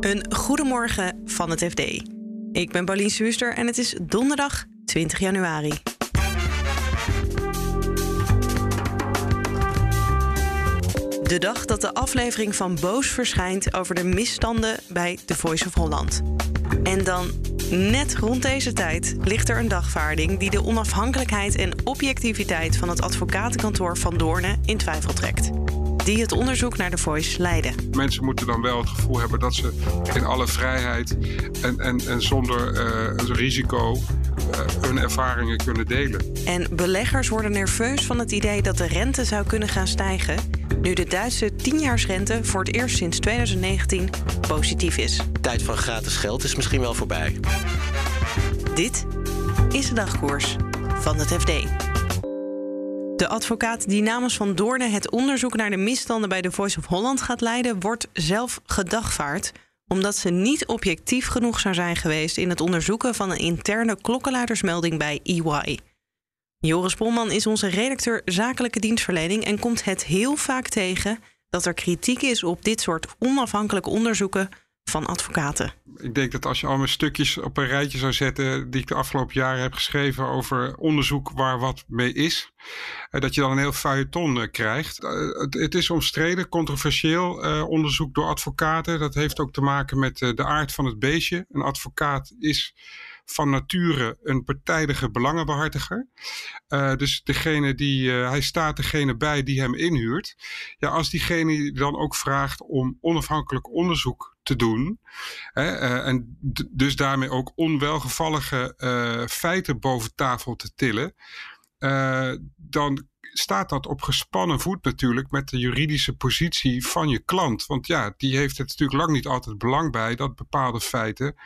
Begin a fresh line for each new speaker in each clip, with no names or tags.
Een goedemorgen van het FD. Ik ben Paulien Suuster en het is donderdag 20 januari. De dag dat de aflevering van Boos verschijnt over de misstanden bij The Voice of Holland. En dan, net rond deze tijd, ligt er een dagvaarding die de onafhankelijkheid en objectiviteit van het advocatenkantoor van Doornen in twijfel trekt die het onderzoek naar de Voice leiden.
Mensen moeten dan wel het gevoel hebben dat ze in alle vrijheid en, en, en zonder uh, risico uh, hun ervaringen kunnen delen.
En beleggers worden nerveus van het idee dat de rente zou kunnen gaan stijgen. Nu de Duitse tienjaarsrente voor het eerst sinds 2019 positief is.
Tijd van gratis geld is misschien wel voorbij.
Dit is de dagkoers van het FD. De advocaat die namens Van Doorne het onderzoek naar de misstanden bij de Voice of Holland gaat leiden, wordt zelf gedagvaard omdat ze niet objectief genoeg zou zijn geweest in het onderzoeken van een interne klokkenluidersmelding bij EY. Joris Polman is onze redacteur zakelijke dienstverlening en komt het heel vaak tegen dat er kritiek is op dit soort onafhankelijke onderzoeken van advocaten.
Ik denk dat als je al mijn stukjes op een rijtje zou zetten die ik de afgelopen jaren heb geschreven over onderzoek waar wat mee is, eh, dat je dan een heel feuilleton eh, krijgt. Eh, het is omstreden, controversieel onderzoek door advocaten. Dat heeft ook te maken met de aard van het beestje. Een advocaat is van nature een partijdige belangenbehartiger. Uh, dus degene die, uh, hij staat degene bij die hem inhuurt. Ja, als diegene dan ook vraagt om onafhankelijk onderzoek te doen. Hè, uh, en dus daarmee ook onwelgevallige feiten boven tafel te tillen. dan staat dat op gespannen voet natuurlijk met de juridische positie van je klant. Want ja, die heeft het natuurlijk lang niet altijd belang bij dat bepaalde feiten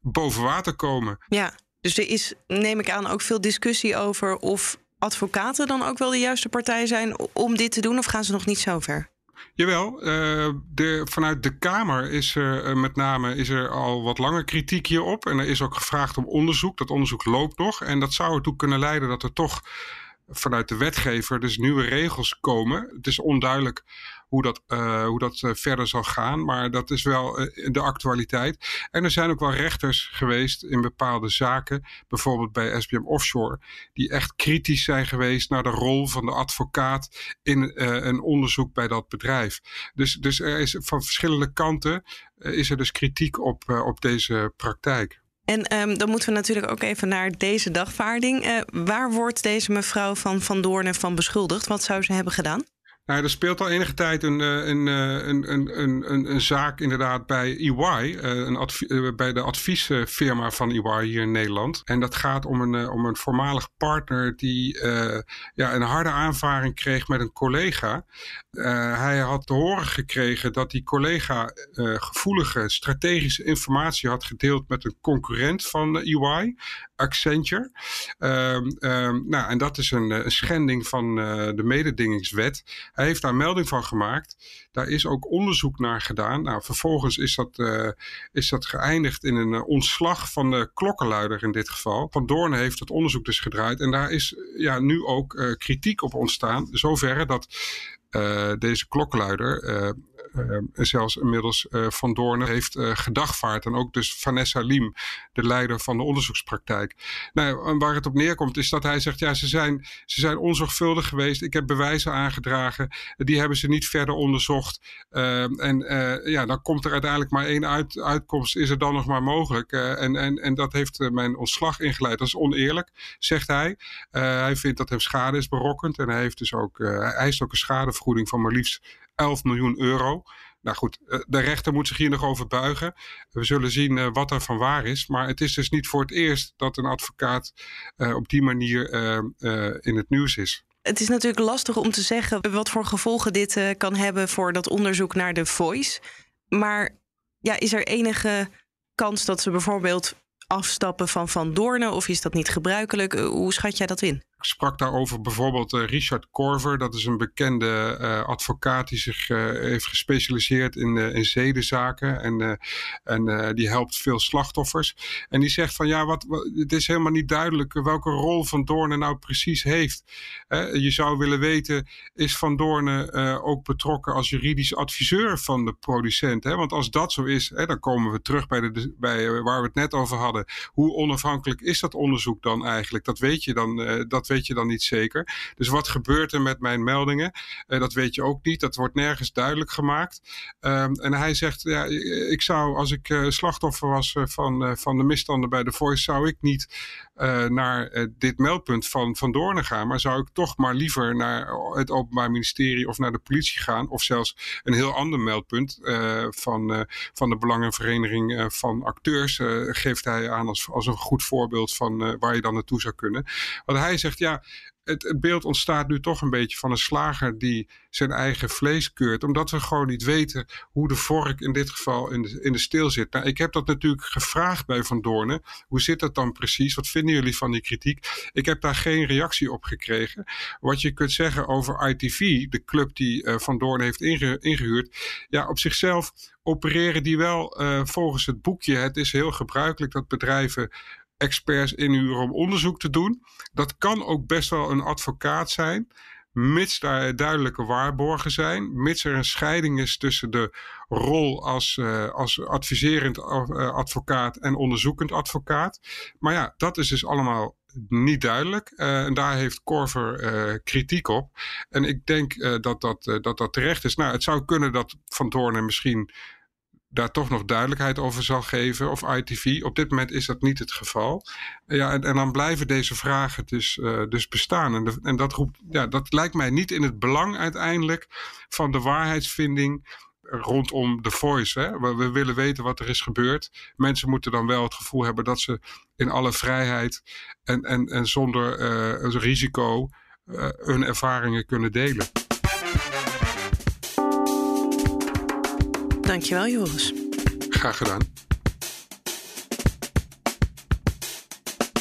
boven water komen.
Ja, dus er is, neem ik aan, ook veel discussie over of advocaten dan ook wel de juiste partij zijn om dit te doen, of gaan ze nog niet zo ver?
Jawel, uh, de, vanuit de Kamer is er uh, met name is er al wat langer kritiek hierop. En er is ook gevraagd om onderzoek. Dat onderzoek loopt nog. En dat zou ertoe kunnen leiden dat er toch vanuit de wetgever dus nieuwe regels komen. Het is onduidelijk hoe dat, uh, hoe dat uh, verder zal gaan. Maar dat is wel uh, de actualiteit. En er zijn ook wel rechters geweest in bepaalde zaken, bijvoorbeeld bij SBM Offshore, die echt kritisch zijn geweest naar de rol van de advocaat in een onderzoek bij dat bedrijf. Dus, dus er is van verschillende kanten is er dus kritiek op, op deze praktijk.
En um, dan moeten we natuurlijk ook even naar deze dagvaarding. Waar wordt deze mevrouw van Van Doornen van beschuldigd? Wat zou ze hebben gedaan?
Nou, er speelt al enige tijd een, eh, een, eh, een, een, een, een zaak inderdaad bij EY, een bij de adviesfirma van EY hier in Nederland. En dat gaat om een, om een voormalig partner die ja, een harde aanvaring kreeg met een collega. Hij had te horen gekregen dat die collega gevoelige strategische informatie had gedeeld met een concurrent van EY, Accenture. Um, um, nou, en dat is een, een schending van de mededingingswet. Hij heeft daar melding van gemaakt. Daar is ook onderzoek naar gedaan. Nou, vervolgens is dat, uh, is dat geëindigd in een uh, ontslag van de klokkenluider in dit geval. Van Doorn heeft het onderzoek dus gedraaid. En daar is ja, nu ook kritiek op ontstaan. Zoverre dat deze klokkenluider zelfs inmiddels uh, Van Doorn heeft uh, gedagvaard. En ook dus Vanessa Liem, de leider van de onderzoekspraktijk. Nou, waar het op neerkomt is dat hij zegt, ja, ze zijn, ze zijn onzorgvuldig geweest. Ik heb bewijzen aangedragen. Die hebben ze niet verder onderzocht. En ja, dan komt er uiteindelijk maar één uit, uitkomst, is er dan nog maar mogelijk. en, en, en dat heeft mijn ontslag ingeleid. Dat is oneerlijk, zegt hij. hij vindt dat hem schade is berokkend. En hij heeft dus ook, hij eist ook een schadevergoeding van maar liefst 11 miljoen euro. Nou goed, eh, de rechter moet zich hier nog over buigen. We zullen zien uh, wat er van waar is. Maar het is dus niet voor het eerst dat een advocaat uh, op die manier in het nieuws is.
Het is natuurlijk lastig om te zeggen wat voor gevolgen dit kan hebben voor dat onderzoek naar de Voice. Maar ja, is er enige kans dat ze bijvoorbeeld afstappen van Van Doornen? Of is dat niet gebruikelijk? Hoe schat jij dat in?
Sprak daarover bijvoorbeeld Richard Corver. Dat is een bekende advocaat die zich heeft gespecialiseerd in, in zedenzaken. En, en die helpt veel slachtoffers. En die zegt van ja, wat, het is helemaal niet duidelijk welke rol Van Doornen nou precies heeft. je zou willen weten, is Van Doornen ook betrokken als juridisch adviseur van de producent? Hè? Want als dat zo is, hè, dan komen we terug bij, de, bij waar we het net over hadden. Hoe onafhankelijk is dat onderzoek dan eigenlijk? Dat weet je dan, dat weet je dan niet zeker. Dus wat gebeurt er met mijn meldingen? Uh, dat weet je ook niet. Dat wordt nergens duidelijk gemaakt. Um, en hij zegt, ja, ik zou als ik uh, slachtoffer was van, van de misstanden bij de Voice, zou ik niet naar dit meldpunt van Van Doornen gaan. Maar zou ik toch maar liever naar het Openbaar Ministerie of naar de politie gaan. Of zelfs een heel ander meldpunt van, van de Belangenvereniging van Acteurs geeft hij aan als, als een goed voorbeeld van waar je dan naartoe zou kunnen. Want hij zegt, ja, het, beeld ontstaat nu toch een beetje van een slager die zijn eigen vlees keurt. Omdat we gewoon niet weten hoe de vork in dit geval in de, in de steel zit. Nou, ik heb dat natuurlijk gevraagd bij Van Doornen. Hoe zit dat dan precies? Wat vinden jullie van die kritiek? Ik heb daar geen reactie op gekregen. Wat je kunt zeggen over ITV, de club die uh, Van Doornen heeft inge, ingehuurd. Ja, op zichzelf opereren die wel uh, volgens het boekje. Het is heel gebruikelijk dat bedrijven experts inhuren om onderzoek te doen. Dat kan ook best wel een advocaat zijn, mits daar duidelijke waarborgen zijn, mits er een scheiding is tussen de rol als, uh, als adviserend uh, advocaat en onderzoekend advocaat. Maar ja, dat is dus allemaal niet duidelijk. Uh, en daar heeft Corver kritiek op. En ik denk dat, dat, dat dat terecht is. Nou, het zou kunnen dat Van Doornen misschien daar toch nog duidelijkheid over zal geven, of ITV. Op dit moment is dat niet het geval. Ja, en, en dan blijven deze vragen dus, uh, dus bestaan. En, en dat, roept, ja, dat lijkt mij niet in het belang uiteindelijk van de waarheidsvinding rondom de voice. Hè? We, we, willen weten wat er is gebeurd. Mensen moeten dan wel het gevoel hebben dat ze in alle vrijheid en, en, en zonder uh, risico hun ervaringen kunnen delen.
Dankjewel, Joris.
Graag gedaan.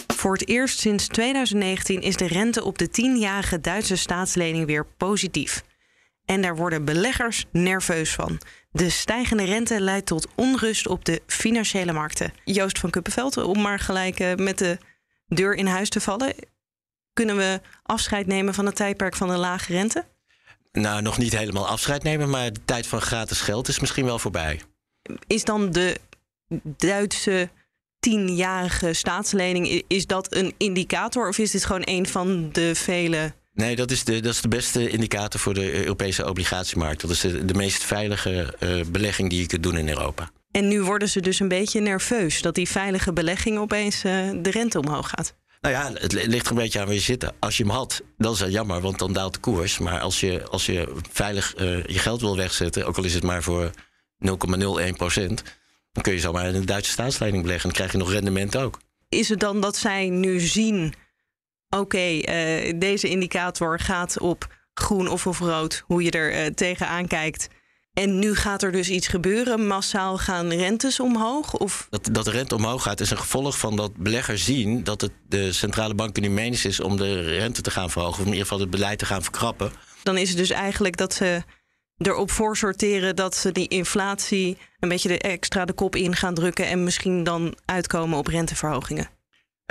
Voor het eerst sinds 2019 is de rente op de 10-jarige Duitse staatslening weer positief. En daar worden beleggers nerveus van. De stijgende rente leidt tot onrust op de financiële markten. Joost van Kuppenveld, om maar gelijk eh, met de deur in huis te vallen. Kunnen we afscheid nemen van het tijdperk van de lage rente?
Nou, nog niet helemaal afscheid nemen, maar de tijd van gratis geld is misschien wel voorbij.
Is dan de Duitse tienjarige staatslening, is dat een indicator of is dit gewoon een van de vele
Nee, dat is, de, dat is de beste indicator voor de Europese obligatiemarkt. Dat is de, de meest veilige uh, belegging die je kunt doen in Europa.
En nu worden ze dus een beetje nerveus dat die veilige belegging opeens uh, de rente omhoog gaat.
Nou ja, het ligt er een beetje aan waar je zit. Als je hem had, dan is dat jammer, want dan daalt de koers. Maar als je, als je veilig uh, je geld wil wegzetten, ook al is het maar voor 0,01 procent, dan kun je zomaar in een Duitse staatsleiding beleggen. En dan krijg je nog rendement ook.
Is het dan dat zij nu zien, oké, uh, deze indicator gaat op groen of of rood, hoe je er uh, tegenaan kijkt. En nu gaat er dus iets gebeuren. Massaal gaan rentes omhoog? Of?
Dat, dat de rente omhoog gaat is een gevolg van dat beleggers zien dat het de centrale banken nu menens is om de rente te gaan verhogen. Of in ieder geval het beleid te gaan verkrappen.
Dan is het dus eigenlijk dat ze erop voor sorteren dat ze die inflatie een beetje de extra de kop in gaan drukken. En misschien dan uitkomen op renteverhogingen.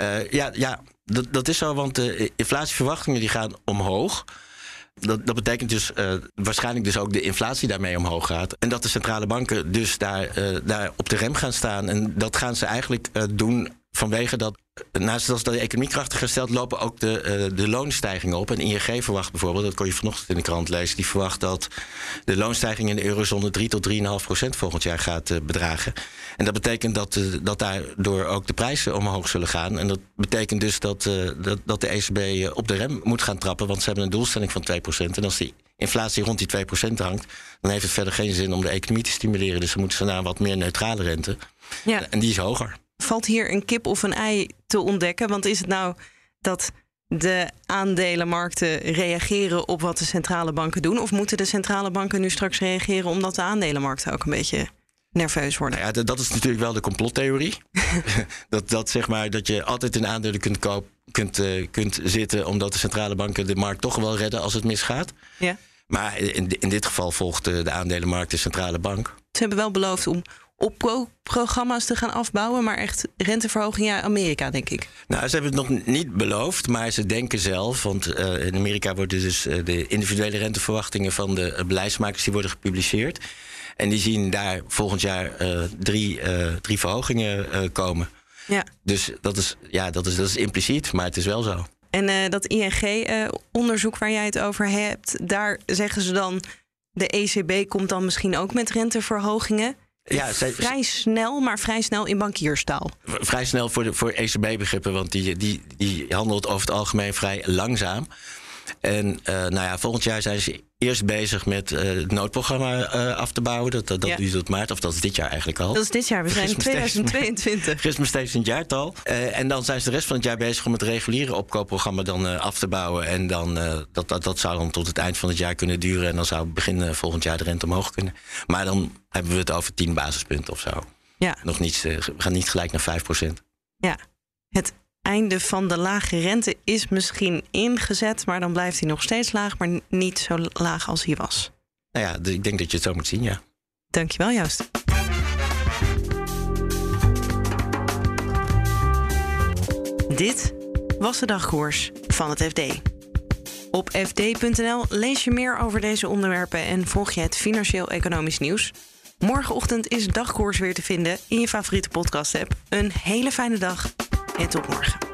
Uh, ja, ja dat, dat is zo, want de inflatieverwachtingen die gaan omhoog dat, dat betekent dus uh, waarschijnlijk dus ook de inflatie daarmee omhoog gaat. En dat de centrale banken dus daar, uh, daar op de rem gaan staan. En dat gaan ze eigenlijk uh, doen vanwege dat naast dat de economie krachtiger stelt, lopen ook de, uh, de loonstijgingen op. En ING verwacht bijvoorbeeld, dat kon je vanochtend in de krant lezen, die verwacht dat de loonstijging in de eurozone 3 tot 3,5 procent volgend jaar gaat uh, bedragen. En dat betekent dat, uh, dat daardoor ook de prijzen omhoog zullen gaan. En dat betekent dus dat, dat, dat de ECB op de rem moet gaan trappen, want ze hebben een doelstelling van 2 procent. En als die inflatie rond die 2 procent hangt, dan heeft het verder geen zin om de economie te stimuleren. Dus dan moeten ze naar een wat meer neutrale rente. Ja. En die is hoger
valt hier een kip of een ei te ontdekken? Want is het nou dat de aandelenmarkten reageren op wat de centrale banken doen? Of moeten de centrale banken nu straks reageren omdat de aandelenmarkten ook een beetje nerveus worden?
Nou ja, dat is natuurlijk wel de complottheorie. dat, dat, zeg maar, dat je altijd in aandelen kunt kopen kunt, kunt zitten, omdat de centrale banken de markt toch wel redden als het misgaat.
Ja.
Maar in, in dit geval volgt de aandelenmarkt de centrale bank.
Ze hebben wel beloofd om opkoopprogramma's te gaan afbouwen, maar echt renteverhoging ja, Amerika, denk ik.
Nou, ze hebben het nog niet beloofd, maar ze denken zelf, want uh, in Amerika worden dus uh, de individuele renteverwachtingen van de beleidsmakers die worden gepubliceerd. En die zien daar volgend jaar drie, drie verhogingen komen.
Ja.
Dus dat is, ja, dat, is, dat is impliciet, maar het is wel zo.
En dat ING-onderzoek waar jij het over hebt, daar zeggen ze dan. De ECB komt dan misschien ook met renteverhogingen. Ja, vrij snel, maar vrij snel in bankierstaal.
Vrij snel voor, de, voor ECB-begrippen, want die, die, die handelt over het algemeen vrij langzaam. En uh, nou ja, volgend jaar zijn ze eerst bezig met uh, het noodprogramma uh, af te bouwen. Dat, dat, dat ja. duurt tot maart, of dat is dit jaar eigenlijk al.
Dat is dit jaar, we zijn in 2022.
Gisteren steeds een jaartal. en dan zijn ze de rest van het jaar bezig om het reguliere opkoopprogramma dan af te bouwen. En dan, dat, dat, dat zou dan tot het eind van het jaar kunnen duren. En dan zou begin volgend jaar de rente omhoog kunnen. Maar dan hebben we het over 10 basispunten of zo.
Ja.
Nog niet, we gaan niet gelijk naar 5%
Ja, het einde van de lage rente is misschien ingezet, maar dan blijft hij nog steeds laag, maar niet zo laag als hij was.
Nou ja, ik denk dat je het zo moet zien, ja.
Dankjewel, Joost. Dit was de dagkoers van het FD. Op fd.nl lees je meer over deze onderwerpen en volg je het financieel-economisch nieuws. Morgenochtend is dagkoers weer te vinden in je favoriete podcast-app. Een hele fijne dag en tot morgen.